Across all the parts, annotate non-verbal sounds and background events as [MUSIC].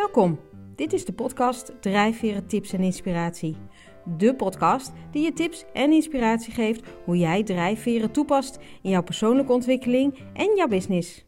Welkom. Dit is de podcast Drijfveren Tips en Inspiratie. De podcast die je tips en inspiratie geeft hoe jij drijfveren toepast in jouw persoonlijke ontwikkeling en jouw business.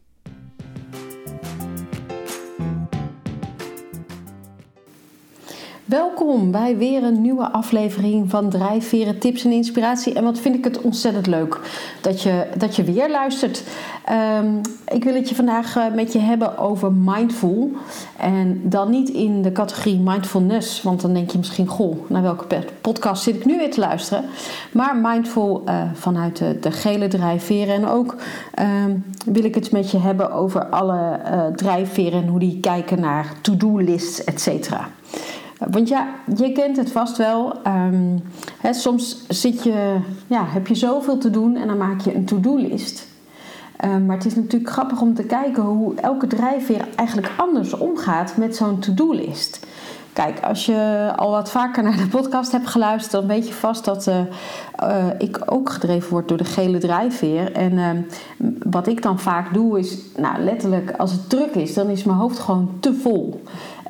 Welkom bij weer een nieuwe aflevering van Drijfveren Tips en Inspiratie. En wat vind ik het ontzettend leuk dat je, dat je weer luistert. Ehm, ik wil het je vandaag eh, met je hebben over mindful. En dan niet in de categorie mindfulness, want dan denk je misschien: goh, naar welke podcast zit ik nu weer te luisteren? Maar mindful uh, vanuit de, de, gele drijfveren. En ook ehm, wil ik het met je hebben over alle uh, drijfveren en hoe die kijken naar to-do lists, et cetera. Want ja, je kent het vast wel. Um, soms zit je, ja, heb je zoveel te doen en dan maak je een to-do-list. Um, maar het is natuurlijk grappig om te kijken hoe elke drijfveer eigenlijk anders omgaat met zo'n to-do-list. Kijk, als je al wat vaker naar de podcast hebt geluisterd, dan weet je vast dat uh, uh, ik ook gedreven word door de gele drijfveer. En uh, wat ik dan vaak doe is, nou letterlijk, als het druk is, dan is mijn hoofd gewoon te vol.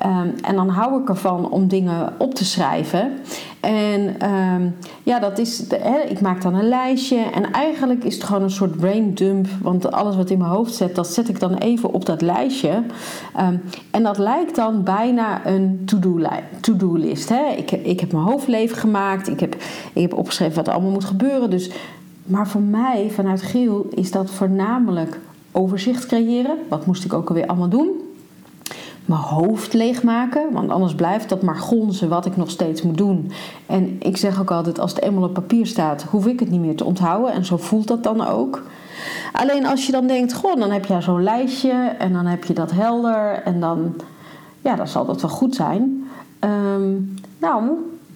Um, en dan hou ik ervan om dingen op te schrijven. En um, ja, dat is. Ik maak dan een lijstje. En eigenlijk is het gewoon een soort brain dump. Want alles wat in mijn hoofd zit, dat zet ik dan even op dat lijstje. Um, en dat lijkt dan bijna een to-do list. Hè? Ik, ik heb mijn hoofdleven gemaakt. Ik heb, ik heb opgeschreven wat er allemaal moet gebeuren. Dus, maar voor mij, vanuit Giel, is dat voornamelijk overzicht creëren. Wat moest ik ook alweer allemaal doen? Mijn hoofd leegmaken. Want anders blijft dat maar gonzen wat ik nog steeds moet doen. En ik zeg ook altijd, als het eenmaal op papier staat, hoef ik het niet meer te onthouden. En zo voelt dat dan ook. Alleen als je dan denkt, goh, dan heb je zo'n lijstje en dan heb je dat helder. En dan, ja, dan zal dat wel goed zijn. Um, nou,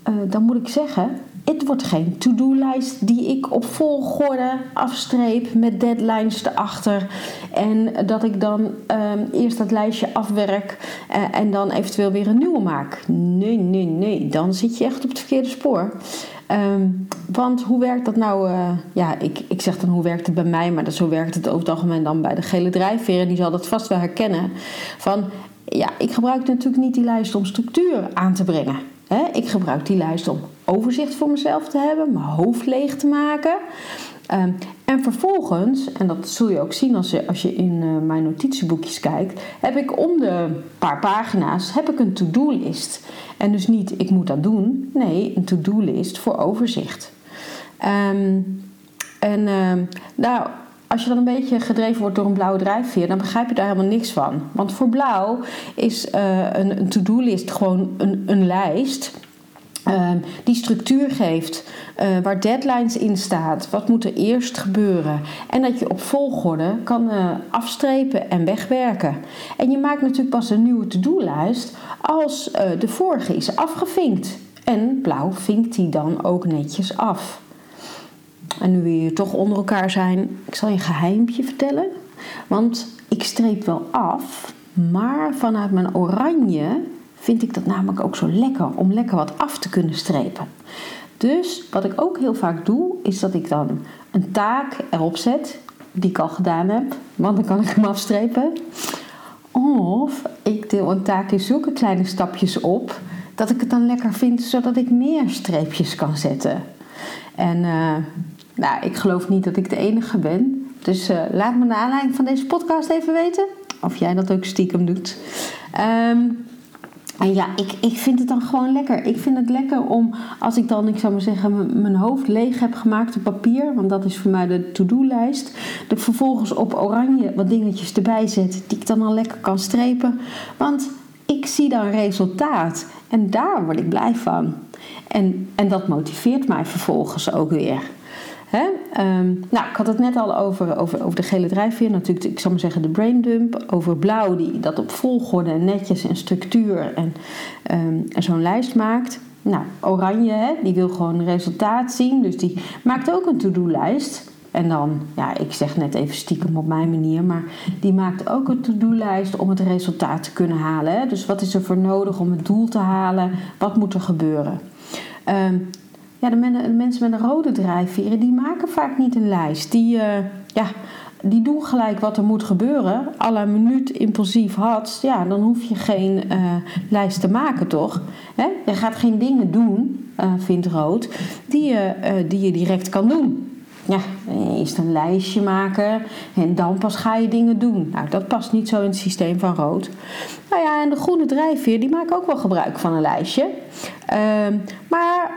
uh, dan moet ik zeggen, het wordt geen to-do-lijst die ik op volgorde afstreep met deadlines erachter. En dat ik dan um, eerst dat lijstje afwerk uh, en dan eventueel weer een nieuwe maak. Nee, nee, nee. Dan zit je echt op het verkeerde spoor. Um, want hoe werkt dat nou? Uh, ja, ik, ik zeg dan hoe werkt het bij mij, maar dat, zo werkt het over het algemeen dan bij de gele drijfveer. En die zal dat vast wel herkennen. Van ja, ik gebruik natuurlijk niet die lijst om structuur aan te brengen. Ik gebruik die lijst om overzicht voor mezelf te hebben, mijn hoofd leeg te maken. Um, en vervolgens, en dat zul je ook zien als je, als je in uh, mijn notitieboekjes kijkt, heb ik om de paar pagina's heb ik een to-do-list. En dus niet ik moet dat doen, nee, een to-do-list voor overzicht. Um, en uh, nou, als je dan een beetje gedreven wordt door een blauwe drijfveer, dan begrijp je daar helemaal niks van. Want voor blauw is uh, een, een to-do-list gewoon een, een lijst. Uh, die structuur geeft, uh, waar deadlines in staat, wat moet er eerst gebeuren. En dat je op volgorde kan uh, afstrepen en wegwerken. En je maakt natuurlijk pas een nieuwe to-do-lijst als de vorige is afgevinkt. En blauw vinkt die dan ook netjes af. En nu we hier toch onder elkaar zijn, ik zal je een geheimpje vertellen. Want ik streep wel af, maar vanuit mijn oranje vind ik dat namelijk ook zo lekker om lekker wat af te kunnen strepen. Dus wat ik ook heel vaak doe, is dat ik dan een taak erop zet, die ik al gedaan heb, want dan kan ik hem afstrepen. Of ik deel een taak in zulke kleine stapjes op, dat ik het dan lekker vind, zodat ik meer streepjes kan zetten. En uh, nou, ik geloof niet dat ik de enige ben. Dus uh, laat me naar aanleiding van deze podcast even weten of jij dat ook stiekem doet. Um, en ja, ik, ik vind het dan gewoon lekker. Ik vind het lekker om, als ik dan, ik zou maar zeggen, mijn hoofd leeg heb gemaakt op papier, want dat is voor mij de to-do-lijst, dat vervolgens op oranje wat dingetjes erbij zet, die ik dan al lekker kan strepen. Want ik zie dan resultaat en daar word ik blij van. En, en dat motiveert mij vervolgens ook weer. Hè? Um, nou, ik had het net al over, over, over de gele drijfveer. Natuurlijk, ik zou maar zeggen de brain dump. Over blauw, die dat op volgorde en netjes en structuur en, um, en zo'n lijst maakt. Nou, oranje, hè, die wil gewoon resultaat zien. Dus die maakt ook een to-do-lijst. En dan, ja, ik zeg net even stiekem op mijn manier, maar die maakt ook een to-do-lijst om het resultaat te kunnen halen. Hè? Dus wat is er voor nodig om het doel te halen? Wat moet er gebeuren? Um, ja, de, men, de, mensen met een rode drijfveren, die maken vaak niet een lijst. Die, uh, ja, die doen gelijk wat er moet gebeuren. Alle minuut impulsief had, ja, dan hoef je geen uh, lijst te maken, toch? Hè? Je gaat geen dingen doen, uh, vindt Rood, die je, die je direct kan doen. Ja, eerst een lijstje maken en dan pas ga je dingen doen. Nou, dat past niet zo in het systeem van rood. Nou ja, en de groene drijfveer, die maken ook wel gebruik van een lijstje. Uh, maar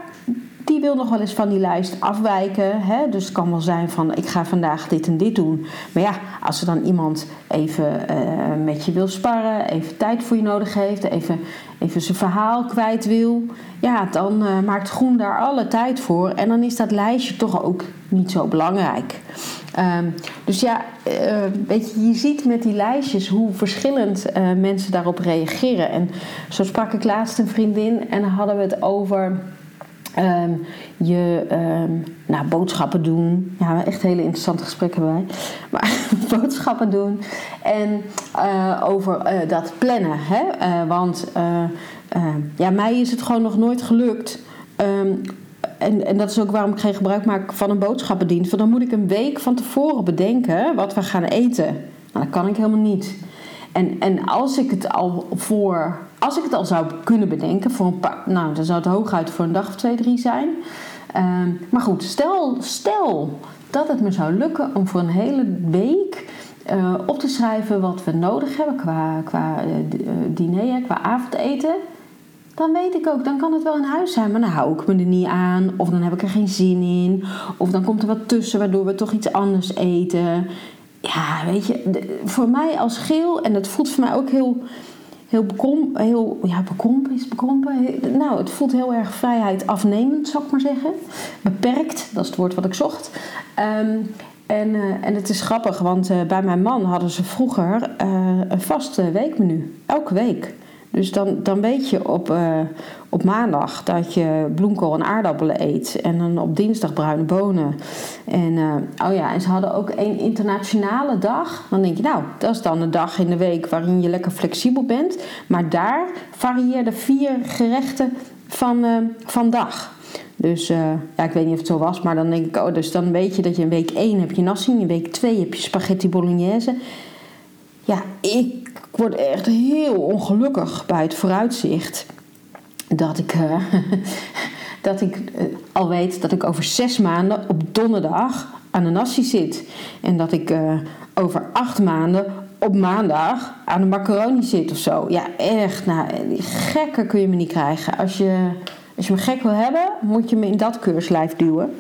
die wil nog wel eens van die lijst afwijken. Hè? Dus het kan wel zijn van ik ga vandaag dit en dit doen. Maar ja, als er dan iemand even uh, met je wil sparren, even tijd voor je nodig heeft, even, even zijn verhaal kwijt wil, ja, dan uh, maakt Groen daar alle tijd voor. En dan is dat lijstje toch ook niet zo belangrijk. Um, dus ja, uh, weet je, je ziet met die lijstjes hoe verschillend mensen daarop reageren. En zo sprak ik laatst een vriendin en hadden we het over Um, je um, nou, boodschappen doen. Ja, echt hele interessante gesprekken bij. [LAUGHS] Maar boodschappen doen. En uh, over uh, dat plannen. Hè? Uh, want ja, mij is het gewoon nog nooit gelukt. Um, en, en dat is ook waarom ik geen gebruik maak van een boodschappendienst. Want dan moet ik een week van tevoren bedenken wat we gaan eten. Nou, dat kan ik helemaal niet. En, en als ik het al voor als ik het al zou kunnen bedenken, voor een paar, nou, dan zou het hooguit voor een dag of twee, drie zijn. Uh, maar goed, stel, stel dat het me zou lukken om voor een hele week uh, op te schrijven wat we nodig hebben qua, qua uh, diner, qua avondeten. Dan weet ik ook, dan kan het wel in huis zijn, maar dan hou ik me er niet aan. Of dan heb ik er geen zin in. Of dan komt er wat tussen waardoor we toch iets anders eten. Ja, weet je, voor mij als geel, en het voelt voor mij ook heel heel bekrompen, heel, ja, bekrompen is bekrompen. Nou, het voelt heel erg vrijheid afnemend, zou ik maar zeggen. Beperkt, dat is het woord wat ik zocht. Um, en, uh, en het is grappig, want uh, bij mijn man hadden ze vroeger uh, een vast weekmenu. Elke week. Dus dan, dan weet je op, uh, op maandag dat je bloemkool en aardappelen eet. En dan op dinsdag bruine bonen. En, uh, oh ja, en ze hadden ook een internationale dag. Dan denk je, nou, dat is dan een dag in de week waarin je lekker flexibel bent. Maar daar varieerden vier gerechten van, uh, van dag. Dus ja, ik weet niet of het zo was, maar dan denk ik, oh, dus dan weet je dat je in week 1 heb je nasi, in week 2 heb je spaghetti bolognese. Ja, ik word echt heel ongelukkig bij het vooruitzicht dat ik, uh, [LAUGHS] dat ik uh, al weet dat ik over zes maanden op donderdag aan de nasi zit. En dat ik uh, over acht maanden op maandag aan de macaroni zit of zo. Ja, echt. Nou, gekker kun je me niet krijgen. Als je als je me gek wil hebben, moet je me in dat keurslijf duwen.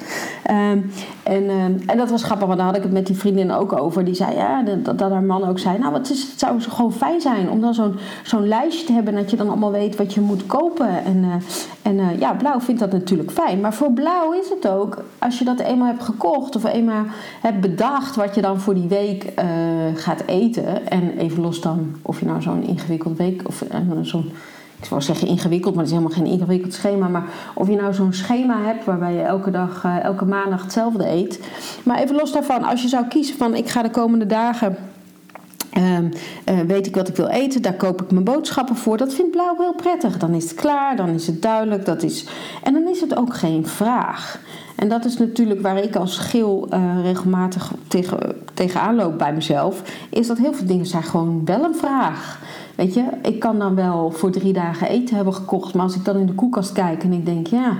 Um, en, um, en dat was grappig, want daar had ik het met die vriendin ook over. Die zei, ja, dat, dat haar man ook zei... nou, het, is, het zou gewoon fijn zijn om dan zo'n zo'n lijstje te hebben... dat je dan allemaal weet wat je moet kopen. En, uh, en uh, ja, Blauw vindt dat natuurlijk fijn. Maar voor Blauw is het ook, als je dat eenmaal hebt gekocht... of eenmaal hebt bedacht wat je dan voor die week uh, gaat eten... en even los dan of je nou zo'n ingewikkeld week... of zo'n ik zou zeggen ingewikkeld, maar het is helemaal geen ingewikkeld schema. Maar of je nou zo'n schema hebt waarbij je elke dag, uh, elke maandag hetzelfde eet. Maar even los daarvan, als je zou kiezen van ik ga de komende dagen. Uh, uh, weet ik wat ik wil eten, daar koop ik mijn boodschappen voor. Dat vindt Blauw heel prettig. Dan is het klaar, dan is het duidelijk. Dat is... En dan is het ook geen vraag. En dat is natuurlijk waar ik als geel uh, regelmatig tegen, tegenaan loop bij mezelf. Is dat heel veel dingen zijn gewoon wel een vraag. Weet je, ik kan dan wel voor drie dagen eten hebben gekocht. Maar als ik dan in de koelkast kijk en ik denk, ja,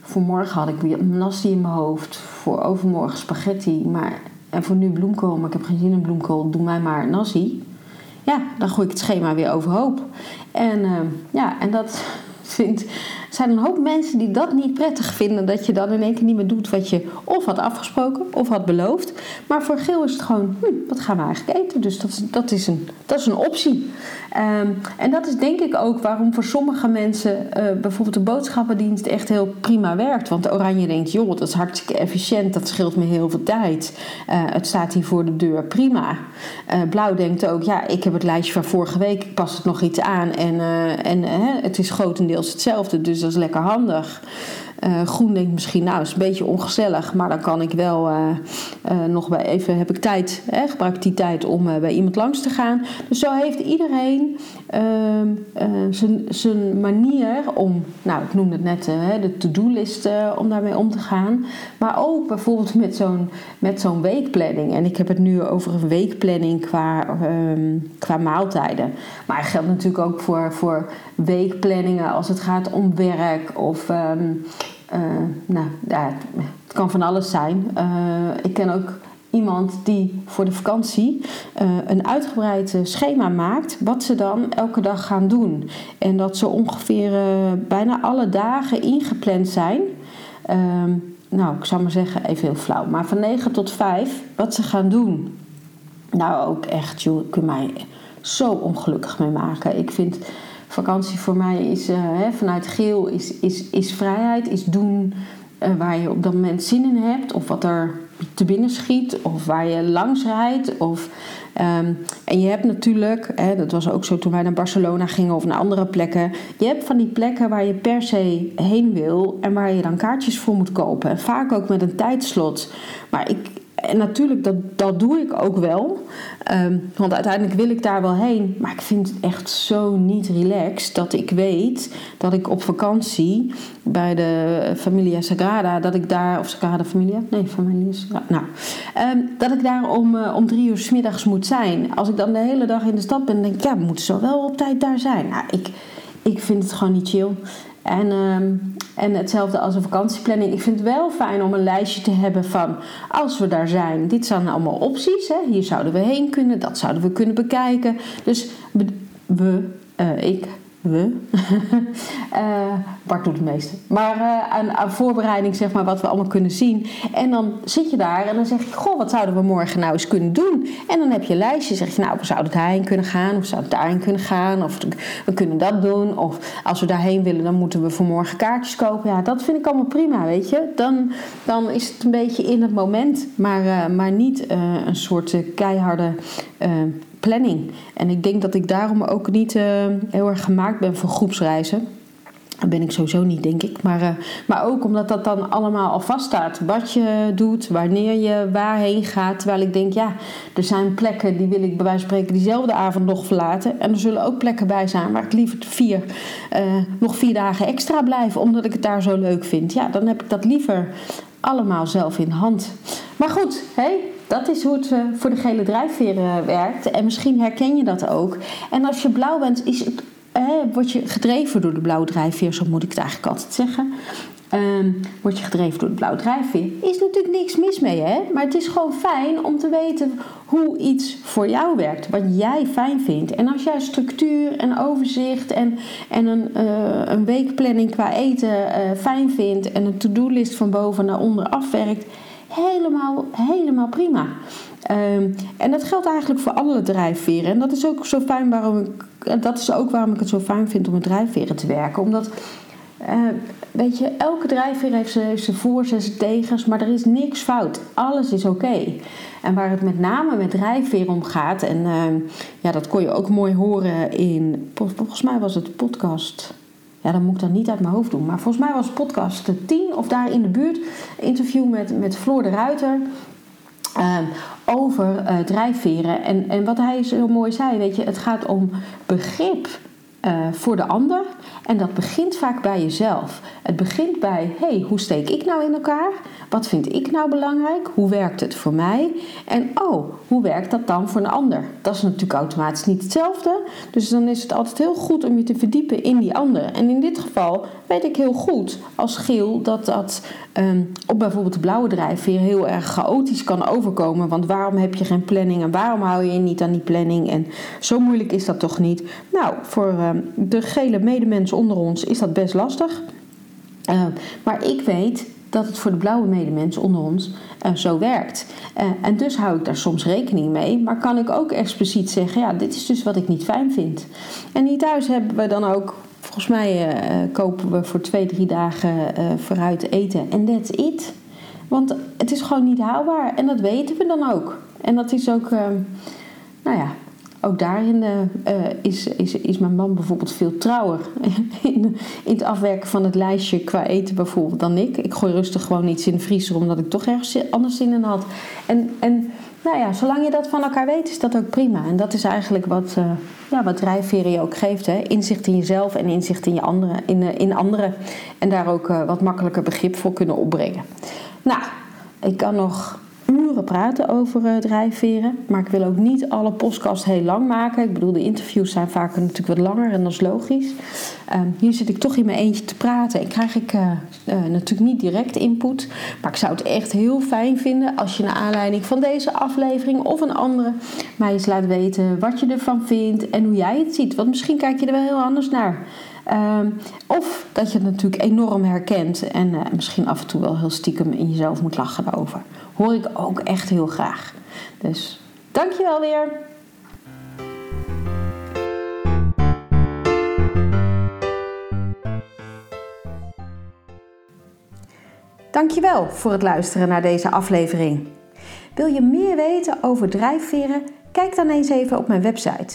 voor morgen had ik weer nasi in mijn hoofd. Voor overmorgen spaghetti. Maar, en voor nu bloemkool, maar ik heb geen zin in bloemkool. Doe mij maar nasi. Ja, dan gooi ik het schema weer overhoop. En uh, ja, en dat [LAUGHS] vindt zijn een hoop mensen die dat niet prettig vinden. Dat je dan in één keer niet meer doet wat je of had afgesproken of had beloofd. Maar voor Geel is het gewoon, hm, wat gaan we eigenlijk eten? Dus dat, dat, is, een, dat is een optie. Um, en dat is denk ik ook waarom voor sommige mensen uh, bijvoorbeeld de boodschappendienst echt heel prima werkt. Want de Oranje denkt, joh, dat is hartstikke efficiënt, dat scheelt me heel veel tijd. Uh, het staat hier voor de deur, prima. Uh, Blauw denkt ook, ja, ik heb het lijstje van vorige week, ik pas het nog iets aan en, en het is grotendeels hetzelfde. Dus dat is lekker handig. Groen denkt misschien, nou, is een beetje ongezellig, maar dan kan ik wel nog bij even, heb ik tijd, hè, gebruik ik die tijd om bij iemand langs te gaan. Dus zo heeft iedereen ehm, zijn manier om, nou, ik noemde het net, de to-do-list om daarmee om te gaan. Maar ook bijvoorbeeld met zo'n, weekplanning. En ik heb het nu over een weekplanning qua, ehm, qua maaltijden. Maar het geldt natuurlijk ook voor, voor weekplanningen als het gaat om werk of. Ehm, eh, nou, ja, het kan van alles zijn. Uh, ik ken ook iemand die voor de vakantie uh, een uitgebreid schema maakt wat ze dan elke dag gaan doen. En dat ze ongeveer bijna alle dagen ingepland zijn. Ehm, nou, ik zou maar zeggen, even heel flauw, maar van 9 tot 5 wat ze gaan doen. Nou, ook echt, joh, kun mij zo ongelukkig mee maken. Ik vind vakantie voor mij is uh, hè, vanuit geel is, is, is vrijheid, is doen uh, waar je op dat moment zin in hebt, of wat er te binnen schiet, of waar je langs rijdt. Of, um, en je hebt natuurlijk, hè, dat was ook zo toen wij naar Barcelona gingen of naar andere plekken. Je hebt van die plekken waar je per se heen wil en waar je dan kaartjes voor moet kopen. En vaak ook met een tijdslot. Maar ik, en natuurlijk, dat, dat doe ik ook wel. Um, want uiteindelijk wil ik daar wel heen. Maar ik vind het echt zo niet relaxed dat ik weet dat ik op vakantie bij de Familia Sagrada, dat ik daar, of Sagrada Familia? Nee, Familia Sagrada. Nou, um, dat ik daar om, uh, om drie uur s middags moet zijn. Als ik dan de hele dag in de stad ben, denk ik, ja, we moeten zo wel op tijd daar zijn. Nou, ik, ik vind het gewoon niet chill. En, um, en hetzelfde als een vakantieplanning. Ik vind het wel fijn om een lijstje te hebben van als we daar zijn. Dit zijn allemaal opties. Hè. Hier zouden we heen kunnen. Dat zouden we kunnen bekijken. Dus we, uh, ik we. uh, [LAUGHS] Bart doet het meeste. Maar uh, aan, voorbereiding, zeg maar, wat we allemaal kunnen zien. En dan zit je daar en dan zeg ik: Goh, wat zouden we morgen nou eens kunnen doen? En dan heb je een lijstje. Zeg je: Nou, we zouden daarheen kunnen gaan, of we zouden daarheen kunnen gaan, of we kunnen dat doen. Of als we daarheen willen, dan moeten we voor morgen kaartjes kopen. Ja, dat vind ik allemaal prima, weet je. Dan, dan is het een beetje in het moment, maar, uh, maar niet een soort keiharde planning. En ik denk dat ik daarom ook niet uh, heel erg gemaakt ben voor groepsreizen. Dat ben ik sowieso niet, denk ik. Maar, uh, maar ook omdat dat dan allemaal al vaststaat. Wat je doet, wanneer je waarheen gaat. Terwijl ik denk, ja, er zijn plekken die wil ik bij wijze van spreken diezelfde avond nog verlaten. En er zullen ook plekken bij zijn waar ik liever vier, uh, nog vier dagen extra blijf. Omdat ik het daar zo leuk vind. Ja, dan heb ik dat liever allemaal zelf in hand. Maar goed, hé, hey, dat is hoe het eh, voor de gele drijfveren werkt. En misschien herken je dat ook. En als je blauw bent, is eh, word je gedreven door de blauwe drijfveer, zo moet ik het eigenlijk altijd zeggen. Um, word je gedreven door de blauwe drijfveer. Is natuurlijk niks mis mee, hè? Maar het is gewoon fijn om te weten hoe iets voor jou werkt. Wat jij fijn vindt. En als jij structuur en overzicht en, en een, een weekplanning qua eten fijn vindt. En een to-do-list van boven naar onder afwerkt helemaal, helemaal prima. Um, en dat geldt eigenlijk voor alle drijfveren. En dat is ook zo fijn waarom ik, dat is ook waarom ik het zo fijn vind om met drijfveren te werken. Omdat, uh, weet je, elke drijfveer heeft zijn voor, zijn tegens, maar er is niks fout. Alles is oké. En waar het met name met drijfveer om gaat, en uh, ja, dat kon je ook mooi horen in, volgens mij was het podcast ja, dan moet ik dat niet uit mijn hoofd doen. Maar volgens mij was podcast 10 of daar in de buurt. Interview met, met Floor de Ruiter. Uh, over uh, drijfveren. En, en wat hij zo mooi zei, weet je, het gaat om begrip uh, voor de ander. En dat begint vaak bij jezelf. Het begint bij, hey, hoe steek ik nou in elkaar? Wat vind ik nou belangrijk? Hoe werkt het voor mij? En oh, hoe werkt dat dan voor een ander? Dat is natuurlijk automatisch niet hetzelfde. Dus dan is het altijd heel goed om je te verdiepen in die ander. En in dit geval weet ik heel goed als geel dat dat um, op bijvoorbeeld de blauwe drijfveer heel erg chaotisch kan overkomen. Want waarom heb je geen planning en waarom hou je niet aan die planning? En zo moeilijk is dat toch niet? Nou, voor um, de gele medemens onder ons is dat best lastig. Uh, maar ik weet dat het voor de blauwe medemens onder ons uh, zo werkt. Uh, en dus hou ik daar soms rekening mee. Maar kan ik ook expliciet zeggen: ja, dit is dus wat ik niet fijn vind. En hier thuis hebben we dan ook. Volgens mij uh, kopen we voor twee, drie dagen vooruit eten. En that's it. Want het is gewoon niet haalbaar. En dat weten we dan ook. En dat is ook, nou ja, ook daarin is, is, is mijn man bijvoorbeeld veel trouwer [LAUGHS] in, in het afwerken van het lijstje qua eten bijvoorbeeld dan ik. Ik gooi rustig gewoon iets in de vriezer omdat ik toch ergens anders zin in had. En, en nou ja, zolang je dat van elkaar weet, is dat ook prima. En dat is eigenlijk wat, uh, ja, wat drijfveren je ook geeft. Hè? Inzicht in jezelf en inzicht in, je andere, in, in anderen. En daar ook wat makkelijker begrip voor kunnen opbrengen. Nou, ik kan nog uren praten over uh, drijfveren. Maar ik wil ook niet alle podcasts heel lang maken. Ik bedoel, de interviews zijn vaak natuurlijk wat langer en dat is logisch. Um, hier zit ik toch in mijn eentje te praten en krijg ik uh, uh, natuurlijk niet direct input. Maar ik zou het echt heel fijn vinden als je naar aanleiding van deze aflevering of een andere mij eens laat weten wat je ervan vindt en hoe jij het ziet. Want misschien kijk je er wel heel anders naar. Um, of dat je het natuurlijk enorm herkent en uh, misschien af en toe wel heel stiekem in jezelf moet lachen daarover. Hoor ik ook echt heel graag. Dus dankjewel weer. Dankjewel voor het luisteren naar deze aflevering. Wil je meer weten over drijfveren? Kijk dan eens even op mijn website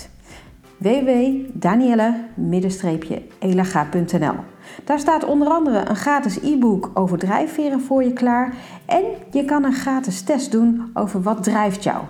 www.danielle-elaga.nl. Daar staat onder andere een gratis e-book over drijfveren voor je klaar en je kan een gratis test doen over wat drijft jou.